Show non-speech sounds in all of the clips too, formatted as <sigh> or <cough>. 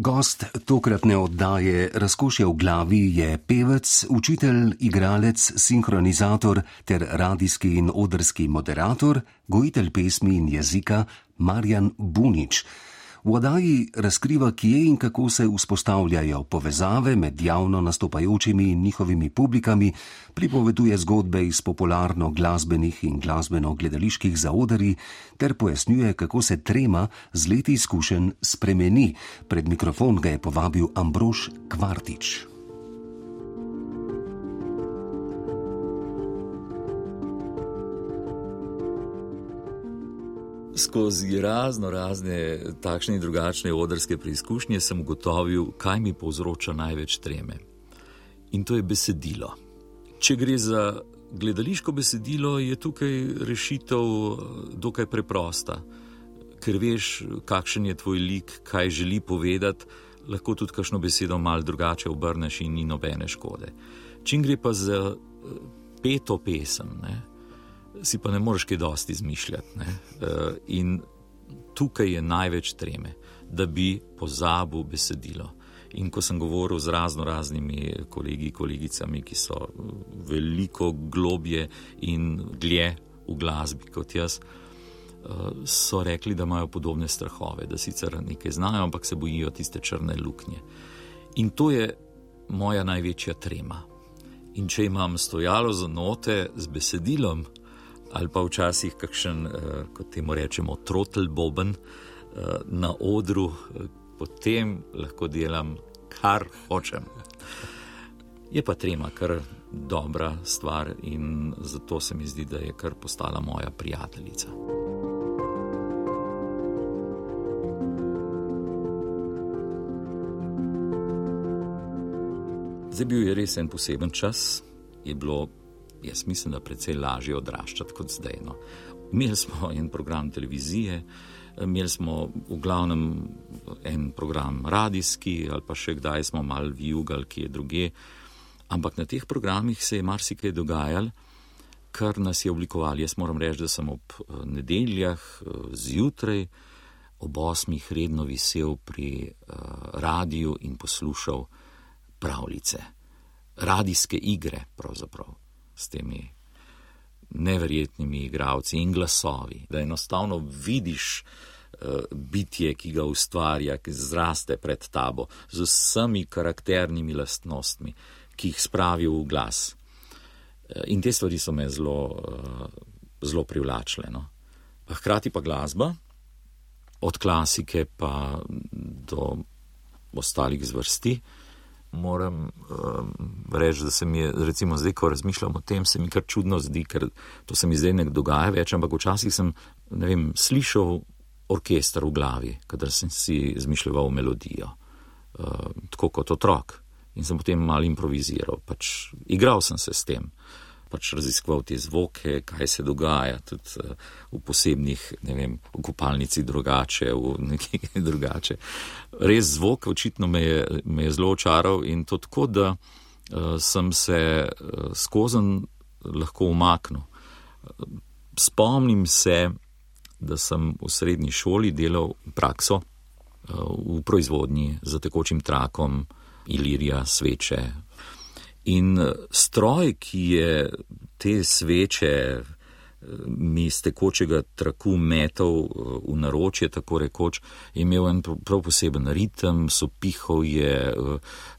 Gost tokratne oddaje Razkošje v glavi je pevec, učitelj, igralec, sinhronizator ter radijski in odrski moderator, gojitelj pesmi in jezika Marjan Bunič. V oddaji razkriva, kje in kako se vzpostavljajo povezave med javno nastopajočimi in njihovimi publikami, pripoveduje zgodbe iz popularno glasbenih in glasbeno-gledaliških zaodari ter pojasnjuje, kako se trema z leti izkušenj spremeni. Pred mikrofon ga je povabil Ambrož Kvartič. Skozi razno razne takšne in drugačne odrske preizkušnje sem ugotovil, kaj mi povzroča največ treme. In to je besedilo. Če gre za gledališko besedilo, je tukaj rešitev eh, dokaj preprosta. Ker veš, kakšen je tvoj lik, kaj želi povedati, lahko tudi kakšno besedo malo drugače obrneš in ni nobene škode. Če gre pa za eh, peto pesem, ne, si pa ne moreš kaj dosti izmišljati. Ne? Eh, in tukaj je največ treme, da bi pozabil besedilo. In ko sem govoril z razno raznimi kolegi in kolegicami, ki so veliko globje in dlje v glasbi kot jaz, eh, so rekli, da imajo podobne strahove, da sicer nekaj znajo, ampak se bojijo tiste črne luknje. In to je moja največja trema. In če imam stojalo za note z besedilom, ali pa včasih kakšen, uh, kot temu rečemo, trotel boben uh, na odru, uh, potem lahko delam, kar hočem. Je pa trema kar dobra stvar in zato se mi zdi, da je kar postala moja prijateljica. Zdaj bil je res en poseben čas, je bilo jaz mislim, da precej lažje odraščati kot zdaj. No. Imeli smo en program televizije, imeli smo v glavnem en program radijski, ali pa še kdaj smo mal vijugali, ki je druge. Ampak na teh programih se je marsikaj dogajalo, kar nas je oblikovali. Jaz moram reči, da sem ob eh, nedeljah eh, zjutraj ob osmih redno visel pri uh, radiju in poslušal pravljice, radijske igre pravzaprav s temi neverjetnimi igravci in glasovi, da enostavno vidiš uh, bitje, ki ga ustvarja, ki zraste pred tabo, z vsemi karakternimi lastnostmi, ki jih spravi v glas. Uh, in te stvari so me zelo, uh, zelo privlačile. No? Hkrati pa glasba, od klasike pa do ostalih zvrsti. Uh, moram um, reči, da se mi je, recimo, zdaj, ko razmišljam o tem, se mi kar čudno zdi, ker to se mi zdaj ne dogaja več, ampak včasih sem, ne vem, slišal orkester v glavi, kadar sem si izmišljal melodijo, uh, tako kot otrok. In sem potem malo improviziral, pač igral sem se s tem pač raziskoval te zvoke, kaj se dogaja tudi uh, v posebnih, ne vem, v kopalnici drugače, v <laughs> neki drugače. Res zvok očitno me je, me je zelo očaral in to tako, da uh, sem se uh, skozen lahko umaknil. Spomnim se, da sem v srednji šoli delal prakso v proizvodnji za tekočim trakom, ilirija, sveče, In eh, stroj, ki je te sveče eh, mi z tekočega traku metal eh, v naročje, tako rekoč, je imel en prav poseben ritem, so pihal je,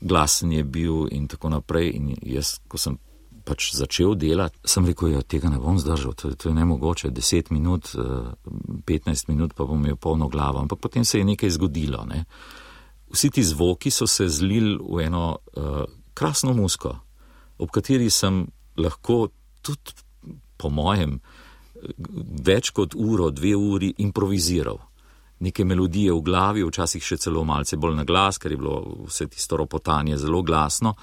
glasen je bil in tako naprej. In jaz, ko sem pač začel delati, sem rekel, da ja, tega ne bom zdržal, to, to je ne mogoče, 10 minut, 15 minut pa bom imel polno glavo. Ampak potem se je nekaj zgodilo. Ne? Vsi ti zvoki so se zlili v eno uh, krasno musko, ob kateri sem lahko tudi, po mojem, več kot uro, dve uri improviziral. Neke melodije v glavi, včasih še celo malce bolj na glas, ker je bilo vse tisto ropotanje zelo glasno.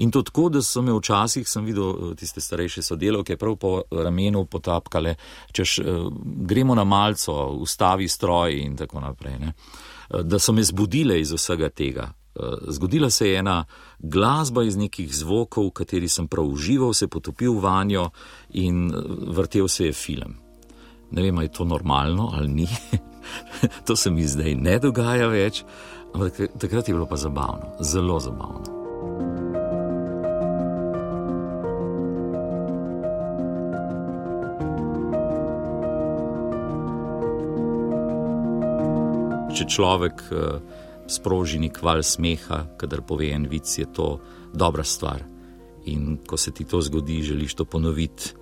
In to tako, da so me včasih, sem videl eh, tiste starejše sodelovke, prav po ramenu potapkale, češ eh, gremo na malco, ustavi stroj in tako naprej. Ne? Eh, da so me zbudile iz vsega tega. Zgodila se je ena glasba iz nekih zvokov, v kateri sem prav užival, se potopil v njo in vrtel se je film. Ne vem, ali je to normalno ali ni. <laughs> to se mi zdaj ne dogaja več, Ampak takrat je bilo pa zabavno, zelo zabavno. Če človek uh, sproži nek val smeha, kadar pove en vic, je to dobra stvar. In ko se ti to zgodi, želiš to ponoviti,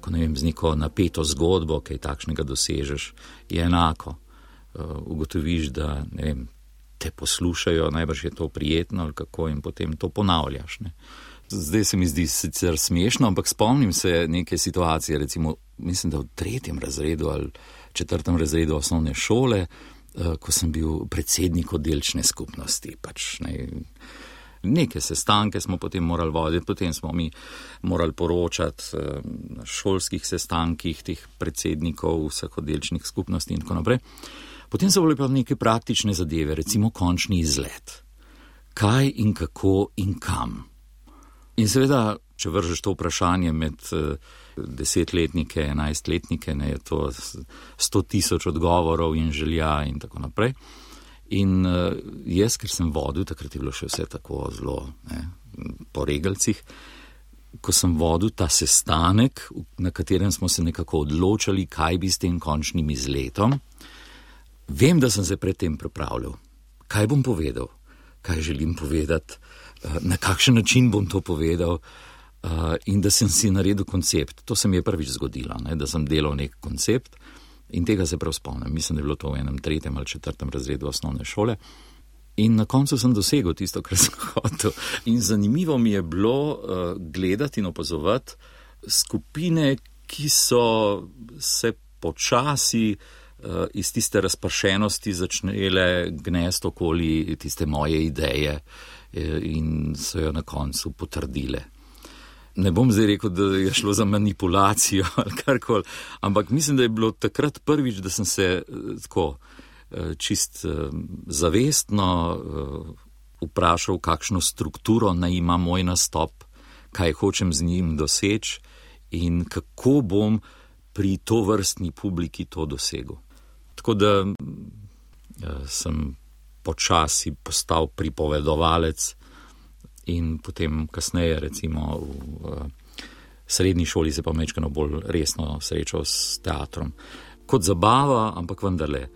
ko ne vem, z neko napeto zgodbo, kaj takšnega dosežeš, je enako. Uh, ugotoviš, da vem, te poslušajo, najbrž je to prijetno ali kako, in potem to ponavljaš. Ne. Zdaj se mi zdi sicer smešno, ampak spomnim se neke situacije, recimo, mislim, da v tretjem razredu ali četrtem razredu osnovne šole. Eh, ko sem bil predsednik oddelčne skupnosti. Pač, ne, neke sestanke smo potem morali voditi, potem smo mi morali poročati eh, na šolskih sestankih teh predsednikov vseh oddelčnih skupnosti in tako naprej. Potem so bile pa neke praktične zadeve, recimo končni izlet. Kaj in kako in kam. In seveda, če vržeš to vprašanje med uh, desetletnike, enajstletnike, ne, je to sto tisoč odgovorov in želja in tako naprej. In uh, jaz, ker sem vodil, takrat je bilo še vse tako zelo ne, po regalcih, ko sem vodil ta sestanek, na katerem smo se nekako odločali, kaj bi s tem končnim izletom, vem, da sem se predtem pripravljal, kaj bom povedal, kaj želim povedati, uh, na kakšen način bom to povedal. Uh, in da sem si naredil koncept. To se mi je prvič zgodilo, ne, da sem delal nek koncept in tega se prav spomnim. Mislim, da je bilo to v enem tretjem ali četrtem razredu osnovne šole. In na koncu sem dosegel tisto, kar sem <laughs> hotel. In zanimivo mi je bilo uh, gledati in opazovati skupine, ki so se počasi uh, iz tiste razpršenosti začele gnesti okoli tiste moje ideje in so jo na koncu potrdile ne bom zdaj rekel, da je šlo za manipulacijo <laughs> ali karkoli, ampak mislim, da je bilo takrat prvič, da sem se eh, tako eh, čist eh, zavestno vprašal, kakšno strukturo naj ima moj nastop, kaj hočem z njim doseči in kako bom pri to vrstni publiki to dosegel. Tako da sem počasi postal pripovedovalec, in potem kasneje, recimo v srednji šoli, se pa mečkano bolj resno srečal s teatrom. Kot zabava, ampak vendarle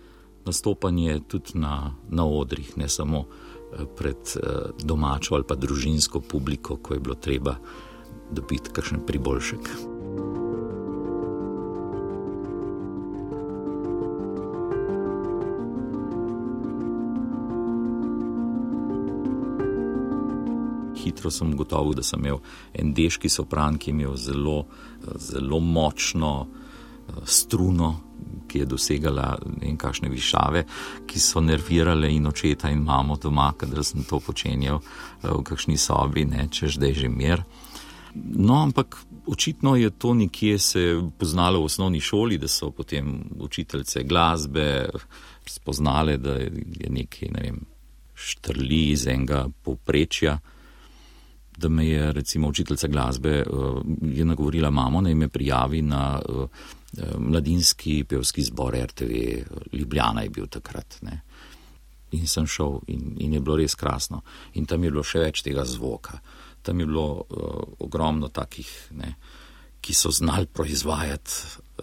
nastopanje tudi na, na odrih, ne samo eh, pred eh, domačo ali pa družinsko publiko, ko je bilo treba dobiti kakšen priboljšek. Hitro sem ugotovil, da sem imel en deški sopran, ki je imel zelo, zelo močno eh, struno, ki je dosegala nekakšne višave, ki so nervirale in očeta in mamo doma, kadar sem to počenjal eh, v kakšni sobi, ne češ da je že mir. No, ampak očitno je to nekje se poznalo v osnovni šoli, da so potem učiteljice glasbe spoznale, da je nekaj, ne vem, štrli iz enega povprečja da me je recimo učiteljica glasbe uh, nagovorila mamo, da me prijavi na uh, mladinski pevski zbor RTV, Ljubljana je bil takrat. Ne. In sem šel in, in je bilo res krasno. In tam je bilo še več tega zvoka. Tam je bilo uh, ogromno takih, ne, ki so znali proizvajati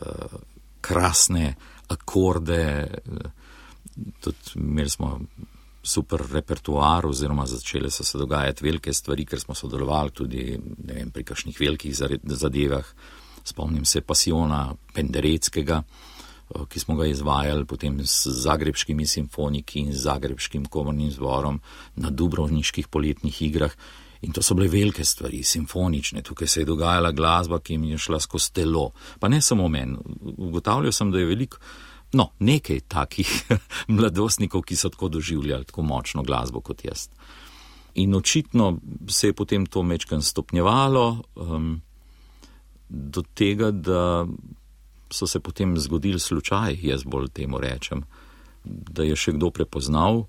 uh, krasne akorde. Uh, tudi imeli smo super repertoar, oziroma začele so se dogajati velike stvari, ker smo sodelovali tudi vem, pri kakšnih velikih zadevah. Spomnim se pasiona Pendereckega, eh, ki smo ga izvajali potem s zagrebskimi simfoniki in zagrebskim komornim zborom na Dubrovniških poletnih igrah. In to so bile velike stvari, simfonične, tukaj se je dogajala glasba, ki mi je šla skozi telo. Pa ne samo meni, ugotavljal sem, da je veliko no, nekaj takih <laughs> mladostnikov, ki so tako doživljali tako močno glasbo kot jaz. In očitno se je potem to mečken stopnjevalo um, do tega, da so se potem zgodili slučaj, jaz bolj temu rečem, da je še kdo prepoznal,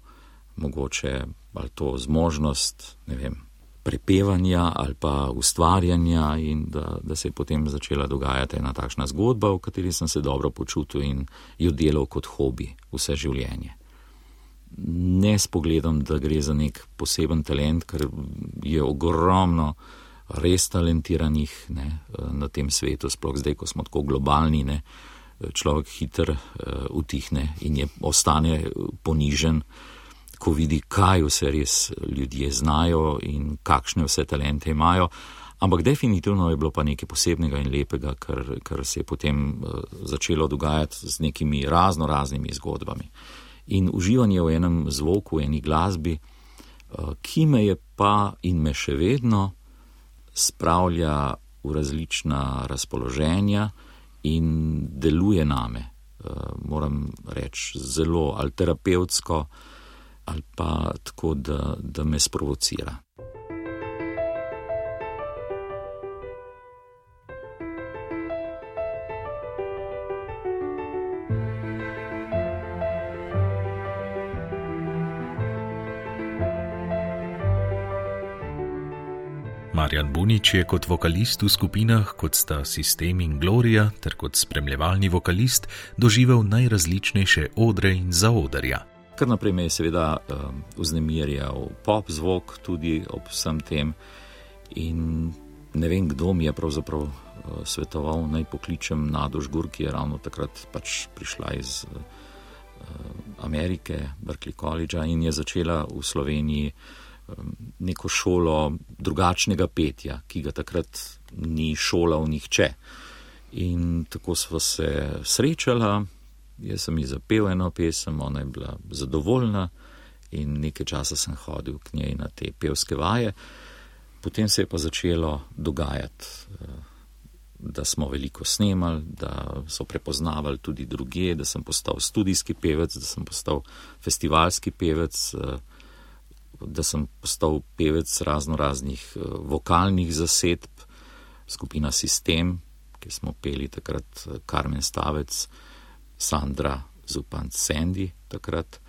mogoče ali to zmožnost, ne vem, prepevanja ali pa ustvarjanja, in da, da se je potem začela dogajati ena takšna zgodba, v kateri sem se dobro počutil in jo delal kot hobi vse življenje. ne s pogledom, da gre za nek poseben talent, ker je ogromno res talentiranih ne, na tem svetu, sploh zdaj, ko smo tako globalni, ne, človek hiter uh, utihne in je ostane ponižen, ko vidi, kaj vse res ljudje znajo in kakšne vse talente imajo. Ampak definitivno je bilo pa nekaj posebnega in lepega, kar, kar se je potem uh, začelo dogajati z nekimi razno raznimi zgodbami. In uživanje v enem zvoku, v eni glasbi, uh, ki me je pa in me še vedno spravlja v različna razpoloženja in deluje name, uh, moram reči, zelo ali terapevtsko, ali pa tako, da, da me sprovocira. Marjan Bunič je kot vokalist v skupinah, kot sta System in Gloria, ter kot spremljevalni vokalist doživel najrazličnejše odre in zaodarja. Kar naprej me je seveda um, vznemirjal pop zvok, tudi ob vsem tem. In ne vem, kdo mi je pravzaprav uh, svetoval, naj pokličem Nado Žgur, ki je ravno takrat pač prišla iz uh, Amerike, Berkeley College, in je začela v Sloveniji neko šolo drugačnega petja, ki ga takrat ni šolal nihče. In tako smo se srečala, jaz sem ji zapel eno pesem, ona je bila zadovoljna in nekaj časa sem hodil k njej na te pevske vaje. Potem se je pa začelo dogajati, eh, da smo veliko snemali, da so prepoznavali tudi druge, da sem postal studijski pevec, da sem postal festivalski pevec. Uh, da sem postal pevec razno raznih uh, vokalnih zasedb, skupina System, ki smo peli takrat Karmen eh, Stavec, Sandra Zupan Sandy takrat,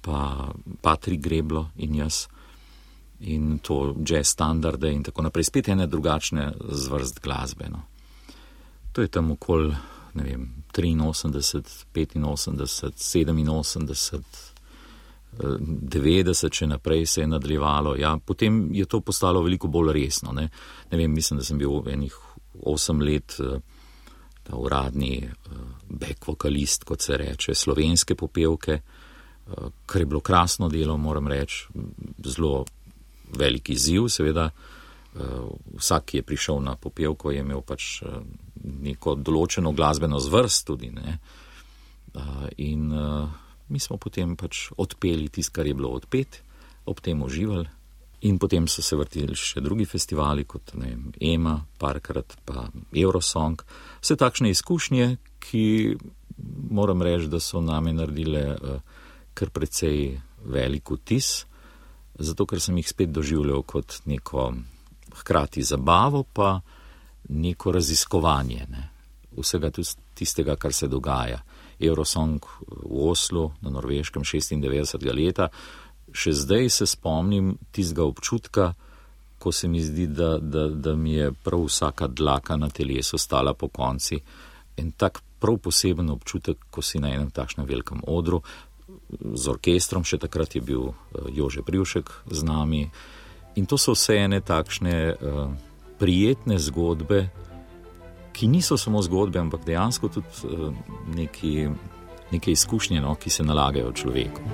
pa Patrik Greblo in jaz. In to jazz standarde in tako naprej, spet ene drugačne zvrst glasbe. No. To je tam okoli, ne vem, 83, 85, 87, 90, če naprej se je nadaljevalo. Ja, potem je to postalo veliko bolj resno. Ne. Ne vem, mislim, da sem bil enih 8 let ta uradni eh, back vokalist, kot se reče, slovenske popevke, eh, kar je bilo krasno delo, moram reči, zelo veliki ziv, seveda. Vsak, ki je prišel na popevko, je imel pač neko določeno glasbeno zvrst tudi. Ne. In mi smo potem pač odpeli tisto, kar je bilo odpet, ob tem uživali. In potem so se vrteli še drugi festivali, kot ne vem, EMA, parkrat pa Eurosong. Vse takšne izkušnje, ki moram reči, da so name naredile uh, kar precej velik vtis, zato ker sem jih spet doživljal kot neko hkrati zabavo, pa neko raziskovanje ne, vsega tistega, kar se dogaja. Eurosong v Oslu na Norveškem 96. leta. Še zdaj se spomnim tistega občutka, ko se mi zdi, da, da, da mi je prav vsaka dlaka na telesu stala po konci. En tak prav poseben občutek, ko si na enem takšnem velikem odru, z orkestrom, še takrat je bil eh, Jože Privšek z nami. In to so vse ene takšne uh, prijetne zgodbe, ki niso samo zgodbe, ampak dejansko tudi uh, neki, neke izkušnje, no, ki se nalagajo človeku.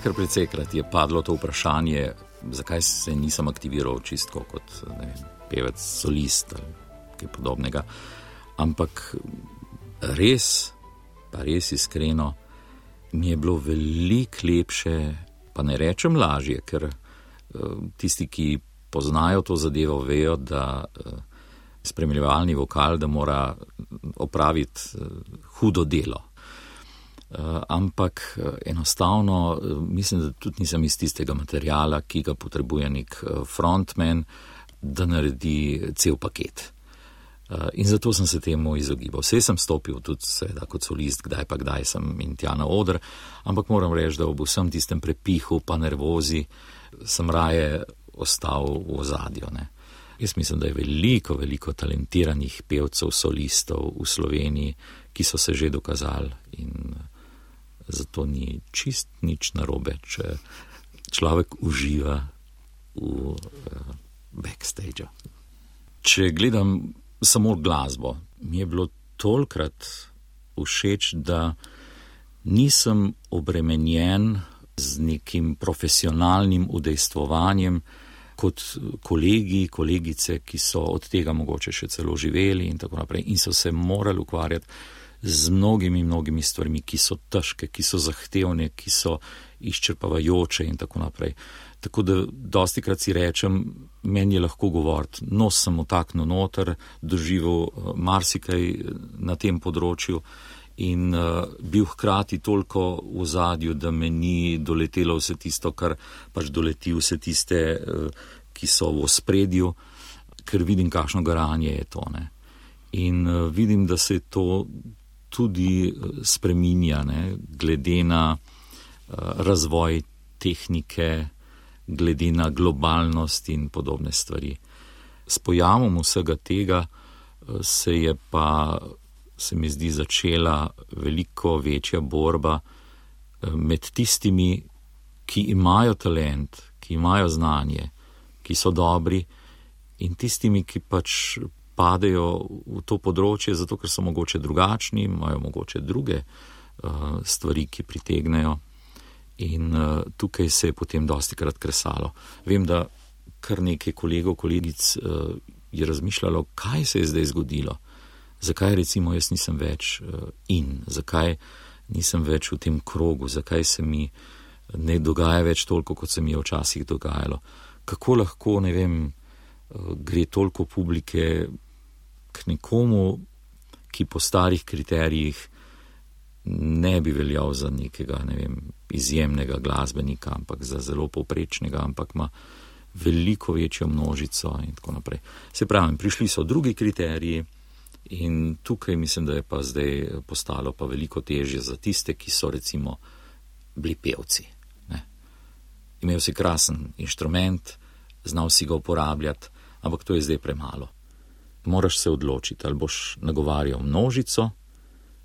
Ker predvsejkrat je padlo to vprašanje, zakaj se nisem aktiviral čisto kot vem, pevec, solist ali kaj podobnega. Ampak res, pa res iskreno, mi je bilo veliko lepše pa ne rečem lažje, ker uh, tisti, ki poznajo to zadevo, vejo, da uh, spremljevalni vokal, da mora opraviti uh, hudo delo. Uh, ampak uh, enostavno uh, mislim, da tudi nisem iz tistega materijala, ki ga potrebuje nek frontman, da naredi cel paket. Eh, in zato sem se temu izogibal. Vse sem stopil tudi, seveda, kot solist, kdaj pa kdaj sem in tja na oder, ampak moram reči, da ob vsem tistem prepihu, pa nervozi, sem raje ostal v ozadju. Ne. Jaz mislim, da je veliko, veliko talentiranih pevcev, solistov v Sloveniji, ki so se že dokazali in zato ni čist nič narobe, če človek uživa v uh, backstage. Če gledam samo glasbo, mi je bilo tolkrat všeč, da nisem obremenjen z nekim profesionalnim udejstvovanjem kot kolegi, kolegice, ki so od tega mogoče še celo živeli in tako naprej in so se morali ukvarjati z mnogimi, mnogimi stvarmi, ki so težke, ki so zahtevne, ki so izčrpavajoče in tako naprej. Tako da dosti krat si rečem, meni je lahko govoriti, nos sem otaknil noter, doživel eh, marsikaj eh, na tem področju in uh, bil hkrati toliko v zadju, da me ni doletelo vse tisto, kar pač doleti vse tiste, uh, ki so v spredju, ker vidim, kakšno garanje je to. Ne. In uh, vidim, da se to tudi spreminja, ne, glede na uh, razvoj tehnike, glede na globalnost in podobne stvari. S pojavom vsega tega se je pa se mi zdi začela veliko večja borba eh, med tistimi, ki imajo talent, ki imajo znanje, ki so dobri, in tistimi, ki pač padejo v to področje, zato ker so mogoče drugačni, imajo mogoče druge uh, stvari, ki pritegnejo. In uh, tukaj se je potem dosti krat kresalo. Vem, da kar nekaj kolegov, kolegic uh, je razmišljalo, kaj se je zdaj zgodilo zakaj recimo jaz nisem več uh, in, zakaj nisem več v tem krogu, zakaj se mi ne dogaja več toliko, kot se mi je včasih dogajalo. Kako lahko, ne vem, uh, gre toliko publike k nekomu, ki po starih kriterijih ne bi veljal za nekega, ne vem, izjemnega glasbenika, ampak za zelo povprečnega, ampak ima veliko večjo množico in tako naprej. Se pravi, prišli so drugi kriteriji, In tukaj mislim, da je pa zdaj postalo pa veliko težje za tiste, ki so recimo bili pevci. Ne. Imel si krasen inštrument, znal si ga uporabljati, ampak to je zdaj premalo. Moraš se odločiti, ali boš nagovarjal množico,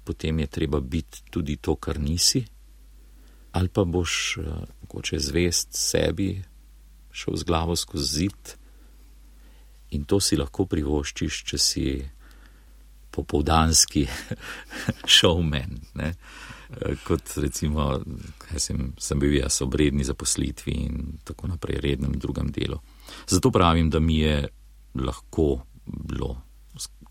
potem je treba biti tudi to, kar nisi, ali pa boš eh, mogoče zvest sebi, šel z glavo skozi zid in to si lahko privoščiš, če si popovdanski <laughs> showman. Ne? Kot recimo, sem, sem bil jaz ob redni zaposlitvi in tako naprej, rednem drugem delu. Zato pravim, da mi je lahko bilo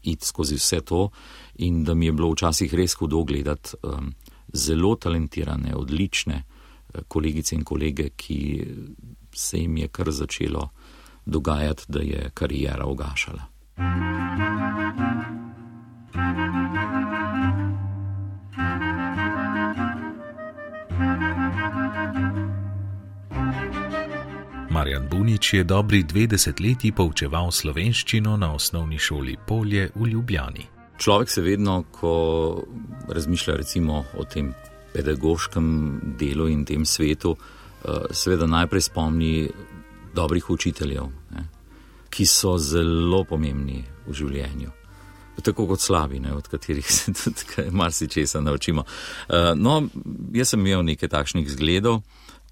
iti skozi vse to in da mi je bilo včasih res hudo gledati um, zelo talentirane, odlične uh, kolegice in kolege, ki se jim je kar začelo dogajati, da je karijera ugašala. Marjan Bunič je dobri dve desetletji poučeval slovenščino na osnovni šoli Polje v Ljubljani. Človek se vedno, ko razmišlja recimo o tem pedagoškem delu in tem svetu, eh, seveda najprej spomni dobrih učiteljev, ne, ki so zelo pomembni v življenju tako kot slabi, ne, od katerih se tudi marsikaj naučimo. Uh, no, jaz sem imel nekaj takšnih zgledov,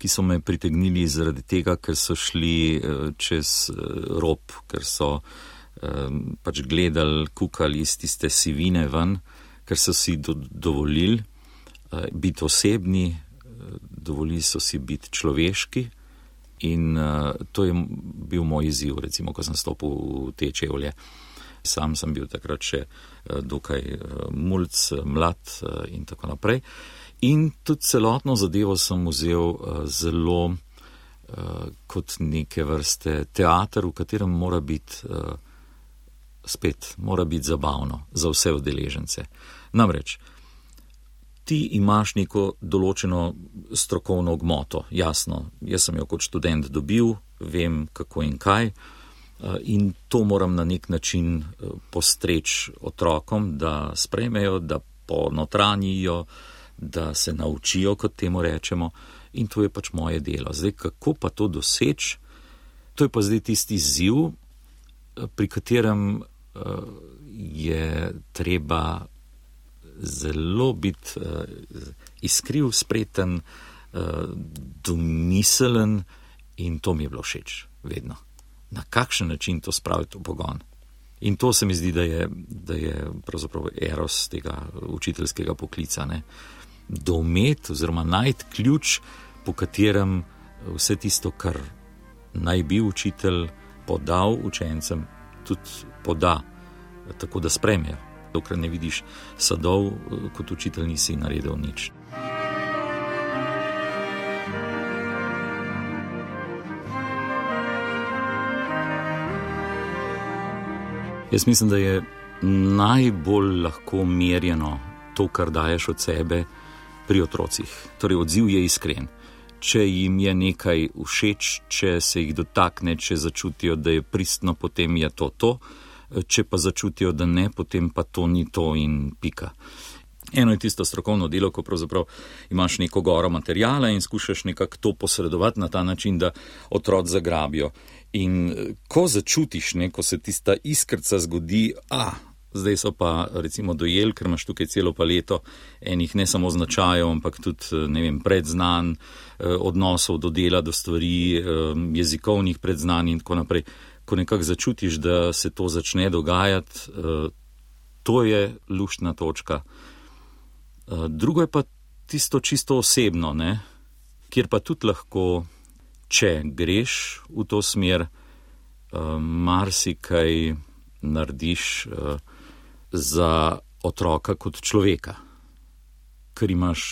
ki so me pritegnili zaradi tega, ker so šli uh, čez uh, rob, ker so um, pač gledali, kukali iz tiste sivine ven, ker so si do, dovolili uh, biti osebni, uh, dovolili so si biti človeški. In uh, to je bil moj izziv, recimo, ko sem stopil v te čevlje. Uh, Sam sem bil takrat še eh, dokaj eh, mulj, mlad eh, in tako naprej. In tudi celotno zadevo sem vzel zelo kot neke vrste teater, v katerem mora biti spet, mora biti zabavno za vse udeležence. Namreč, ti imaš neko določeno strokovno gmoto, jasno, jaz sem jo kot študent dobil, vem kako in kaj. In to moram na nek način postreči otrokom, da sprejmejo, da ponotranijo, da se naučijo, kot temu rečemo. In to je pač moje delo. Zdaj, kako pa to doseči, to je pa zdaj tisti ziv, pri katerem je treba zelo biti iskriv, spreten, domiselen in to mi je bilo všeč, vedno. Na kakšen način to spraviti v pogon. In to se mi zdi, da je, da je pravzaprav eros tega učiteljskega poklica. Ne? Dometi oziroma najti ključ, po katerem vse tisto, kar naj bi učitelj podal učencem, tudi poda, tako da spremijo. Dokler ne vidiš sadov, kot učitelj nisi naredil nič. Jaz mislim, da je najbolj lahko merjeno to, kar daješ od sebe pri otrocih. Torej, odziv je iskren. Če jim je nekaj všeč, če se jih dotakne, če začutijo, da je pristno, potem je to to, če pa začutijo, da ne, potem pa to ni to in pika. Eno je tisto strokovno delo, ko pravzaprav imaš neko goro materijala in skušaš nekako to posredovati na ta način, da otroci zagrabijo. In eh, ko začutiš, ne, ko se tista iskrca zgodi, a zdaj so pa recimo dojel, ker imaš tukaj celo paleto enih ne samo značajev, ampak tudi eh, vem, predznan, eh, odnosov do dela, do stvari, jezikovnih predznan in tako naprej. Ko nekako začutiš, da se to začne dogajati, to je luštna točka. Drugo je pa tisto čisto osebno, ne, kjer pa tudi lahko če greš v to smer, marsikaj narediš uh, za otroka kot človeka, ker imaš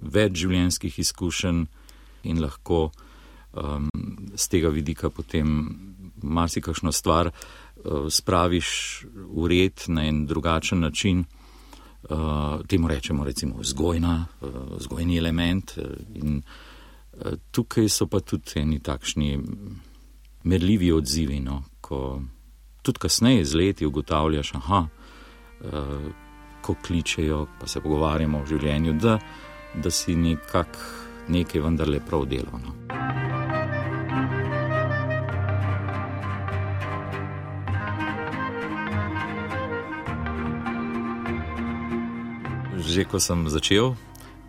več življenjskih izkušenj in lahko um, z tega vidika potem marsikakšno stvar uh, spraviš v red na en drugačen način. Uh, temu rečemo recimo vzgojna, uh, vzgojni element uh, in uh, Tukaj so pa tudi eni takšni merljivi odzivi, no, ko tudi kasneje z leti ugotavljaš, aha, ko kličejo, pa se pogovarjamo o življenju, da, da si nekak, nekaj vendarle prav delo. No. Že ko sem začel,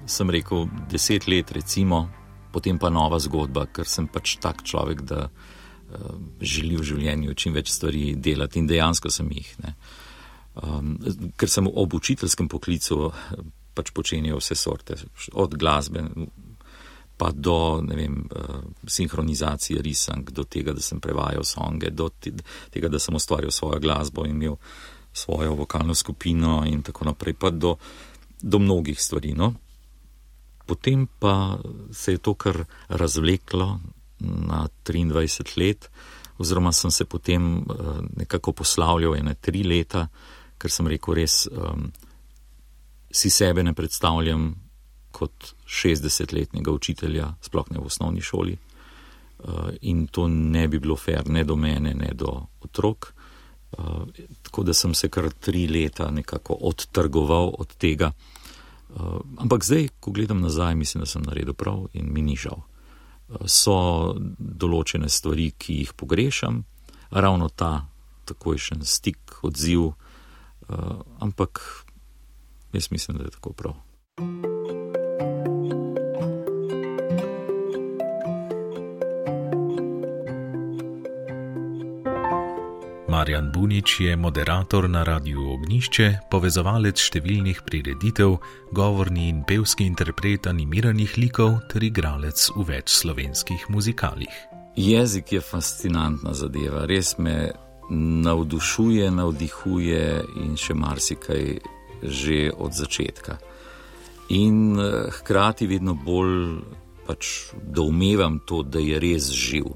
sem rekel, deset let, recimo, potem pa nova zgodba, ker sem pač tak človek, da uh, želi v življenju čim več stvari delati in dejansko sem jih. Um, ker sem ob učiteljskem poklicu pač počenjal vse sorte, od glasbe pa do vem, uh, sinhronizacije risank, do tega, da sem prevajal songe, do tega, da sem ustvarjal svojo glasbo in imel svojo vokalno skupino in tako naprej, pa do, do mnogih stvari. No? potem pa se je to kar razvleklo na 23 let, oziroma sem se potem uh, nekako poslavljal ene tri leta, ker sem rekel, res um, si sebe ne predstavljam kot 60-letnega učitelja, sploh ne v osnovni šoli. Uh, in to ne bi bilo fair, ne do mene, ne do otrok. Uh, tako da sem se kar tri leta nekako odtrgoval od tega, Uh, ampak zdaj, ko gledam nazaj, mislim, da sem naredil prav in mi ni žal. Uh, so določene stvari, ki jih pogrešam, ravno ta takojšen stik, odziv, uh, ampak jaz mislim, da je tako prav. Marjan Bunič je moderator na Radiu Ognišče, povezovalec številnih prireditev, govorni in pevski interpret animiranih likov ter igralec v več slovenskih muzikalih. Jezik je fascinantna zadeva, res me navdušuje, navdihuje in še marsikaj že od začetka. In eh, hkrati vedno bolj pač doumevam to, da je res živ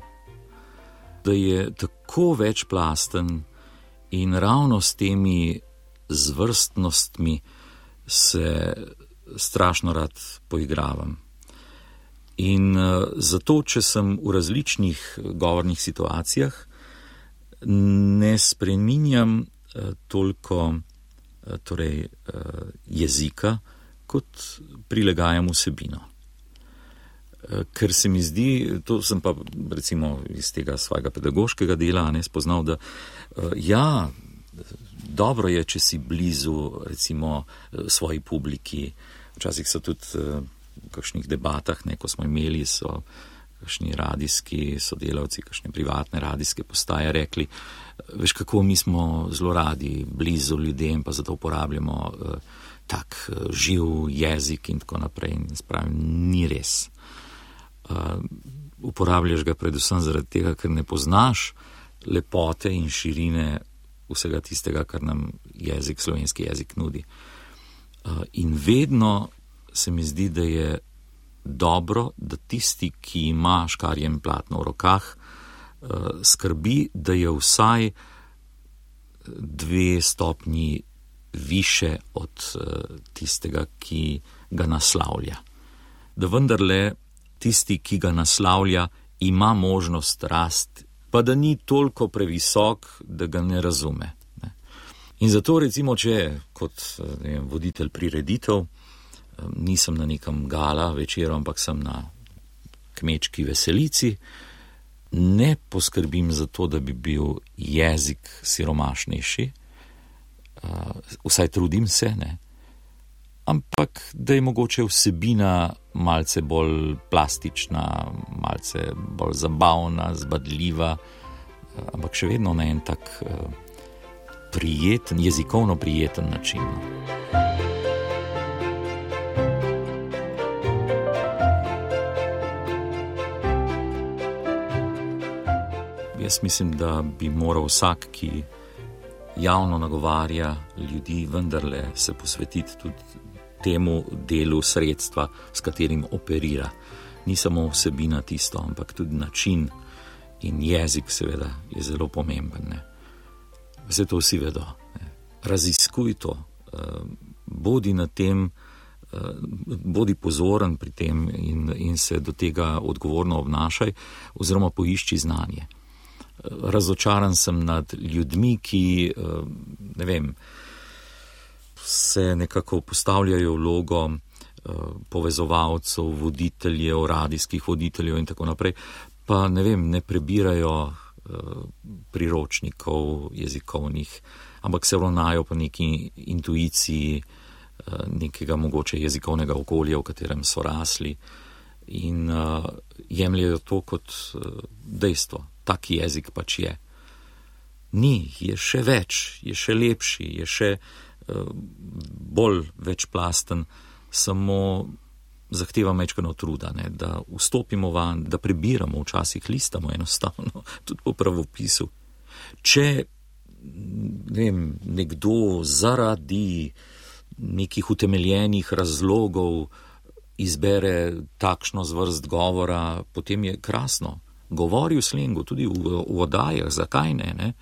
da je tako večplasten in ravno s temi zvrstnostmi se strašno rad poigravam. In uh, zato, če sem v različnih govornih situacijah, ne spreminjam uh, toliko uh, torej, uh, jezika, kot prilegajam vsebino. Ker se mi zdi, to sem pa recimo iz tega svojega pedagoškega dela ne spoznal, da ja, dobro je, če si blizu recimo svoji publiki. Včasih so tudi v kakšnih debatah, ne, ko smo imeli, so kakšni radijski sodelavci, kakšne privatne radijske postaje rekli, veš kako mi smo zelo radi blizu ljudem, pa zato uporabljamo uh, tak uh, živ jezik in tako naprej. In spravim, ni res. Uh, uporabljaš ga predvsem zaradi tega, ker ne poznaš lepote in širine vsega tistega, kar nam jezik, slovenski jezik nudi. Uh, in vedno se mi zdi, da je dobro, da tisti, ki ima škarjem platno v rokah, eh, skrbi, da je vsaj dve stopnji više od eh, tistega, ki ga naslavlja. Da vendarle tisti, ki ga naslavlja, ima možnost rast, pa da ni toliko previsok, da ga ne razume. In zato, recimo, če kot vem, voditelj prireditev, nisem na nekem gala večer, ampak sem na kmečki veselici, ne poskrbim za to, da bi bil jezik siromašnejši, vsaj trudim se, ne. Ampak da je mogoče vsebina malce bolj plastična, malce bolj zabavna, zbadljiva, ampak še vedno na en tak prijeten, jezikovno prijeten način. No. Jaz mislim, da bi moral vsak, ki javno nagovarja ljudi, vendarle se posvetiti tudi temu delu sredstva, s katerim operira. Ni samo vsebina tisto, ampak tudi način in jezik, seveda, je zelo pomemben. Ne. Vse to vsi vedo. Ne. Raziskuj to, eh, bodi na tem. Eh, bodi pozoren pri tem in, in se do tega odgovorno obnašaj, oziroma poišči znanje razočaran sem nad ljudmi, ki eh, ne vem, se nekako postavljajo vlogo eh, povezovalcev, voditeljev, radijskih voditeljev in tako naprej, pa ne vem, ne prebirajo eh, priročnikov jezikovnih, ampak se ravnajo po neki intuiciji nekega mogoče jezikovnega okolja, v katerem so rasli in uh, jemljajo to kot uh, dejstvo, tak jezik pač je. Ni, je še več, je še lepši, je še uh, bolj večplasten, samo zahteva mečkano truda, ne, da vstopimo van, da prebiramo, včasih listamo enostavno, <laughs> tudi po pravopisu. Če vem, nekdo zaradi nekih utemeljenih razlogov izbere takšno zvrst govora, potem je krasno govori v slengu, tudi v, v odajah, zakaj ne, ne,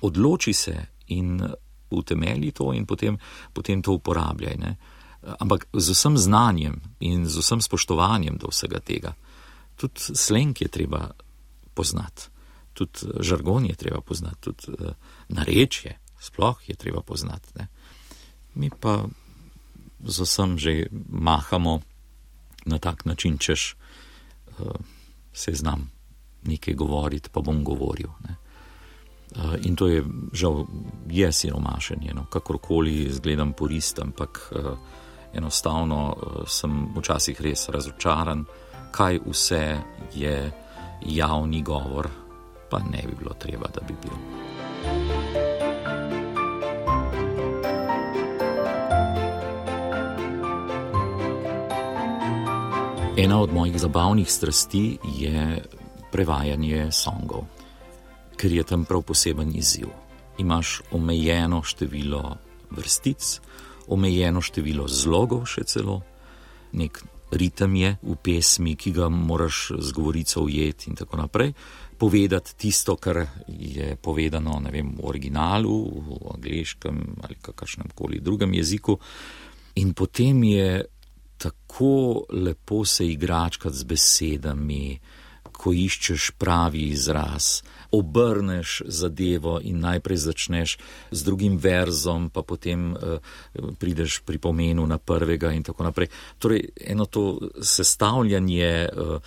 odloči se in utemeli to in potem, potem to uporabljaj. Ne. Ampak z vsem znanjem in z vsem spoštovanjem do vsega tega, tudi sleng je treba poznati, tudi žargon je treba poznati, tudi uh, narečje, sploh je treba poznati. Ne. Mi pa z vsem že mahamo na tak način, češ uh, se znam nekaj govoriti, pa bom govoril. Ne. Uh, in to je žal, je siromašenje, no, kakorkoli izgledam porist, ampak uh, enostavno uh, sem včasih res razočaran, kaj vse je javni govor, pa ne bi bilo treba, da bi bil. Ena od mojih zabavnih strasti je prevajanje songov, ker je tam prav poseben izziv. Imáš omejeno število vrstic, omejeno število zlogov, še celo nek ritem je v pesmi, ki ga moraš z govorico ujeti in tako naprej. Povedati tisto, kar je povedano vem, v originalu, v angliškem ali kakršnem koli drugem jeziku, in potem je tako lepo se igračkati z besedami, ko iščeš pravi izraz, obrneš zadevo in najprej začneš z drugim verzom, pa potem uh, prideš pri pomenu na prvega in tako naprej. Torej, eno to sestavljanje, uh,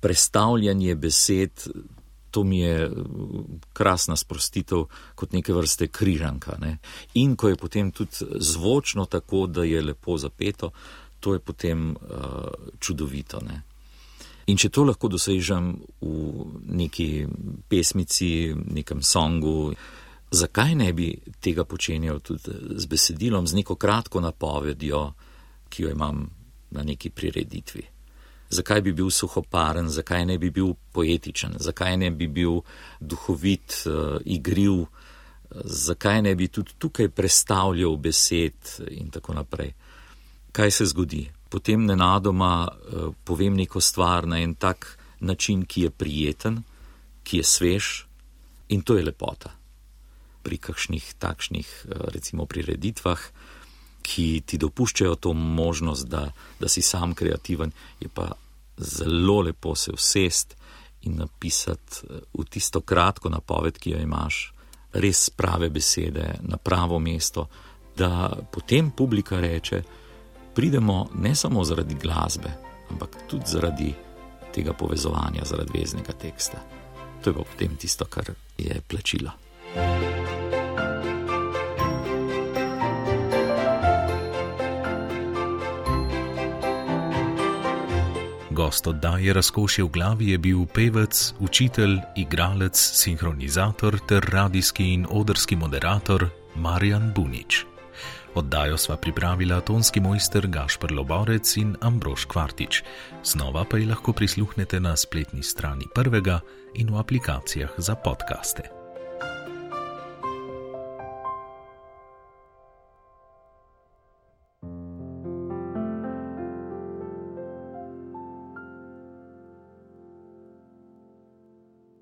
prestavljanje besed, to mi je krasna sprostitev kot neke vrste križanka. Ne? In ko je potem tudi zvočno tako, da je lepo zapeto, to je potem uh, čudovito. Ne? In če to lahko dosežem v neki pesmici, nekem songu, zakaj ne bi tega počenjal tudi z besedilom, z neko kratko napovedjo, ki jo imam na neki prireditvi? Zakaj bi bil suhoparen, zakaj ne bi bil poetičen, zakaj ne bi bil duhovit, uh, igriv, zakaj ne bi tudi tukaj predstavljal besed in tako naprej? Kaj se zgodi? Potem nenadoma uh, povem neko stvar na en tak način, ki je prijeten, ki je svež in to je lepota. Pri kakšnih takšnih, uh, recimo, prireditvah, ki ti dopuščajo to možnost, da, da si sam kreativen, je pa zelo lepo se usest in napisati uh, v tisto kratko napoved, ki jo imaš, res prave besede na pravo mesto, da potem publika reče, pridemo ne samo zaradi glasbe, ampak tudi zaradi tega povezovanja, zaradi veznega teksta. To je pa potem tisto, kar je plačilo. Gost oddaje Razkošje v glavi je bil pevec, učitelj, igralec, sinhronizator ter radijski in odrski moderator Marjan Bunič. Oddajo sva pripravila tonski mojster Gašpr Loborec in Ambrož Kvartič. Znova pa jih lahko prisluhnete na spletni strani prvega in v aplikacijah za podkaste.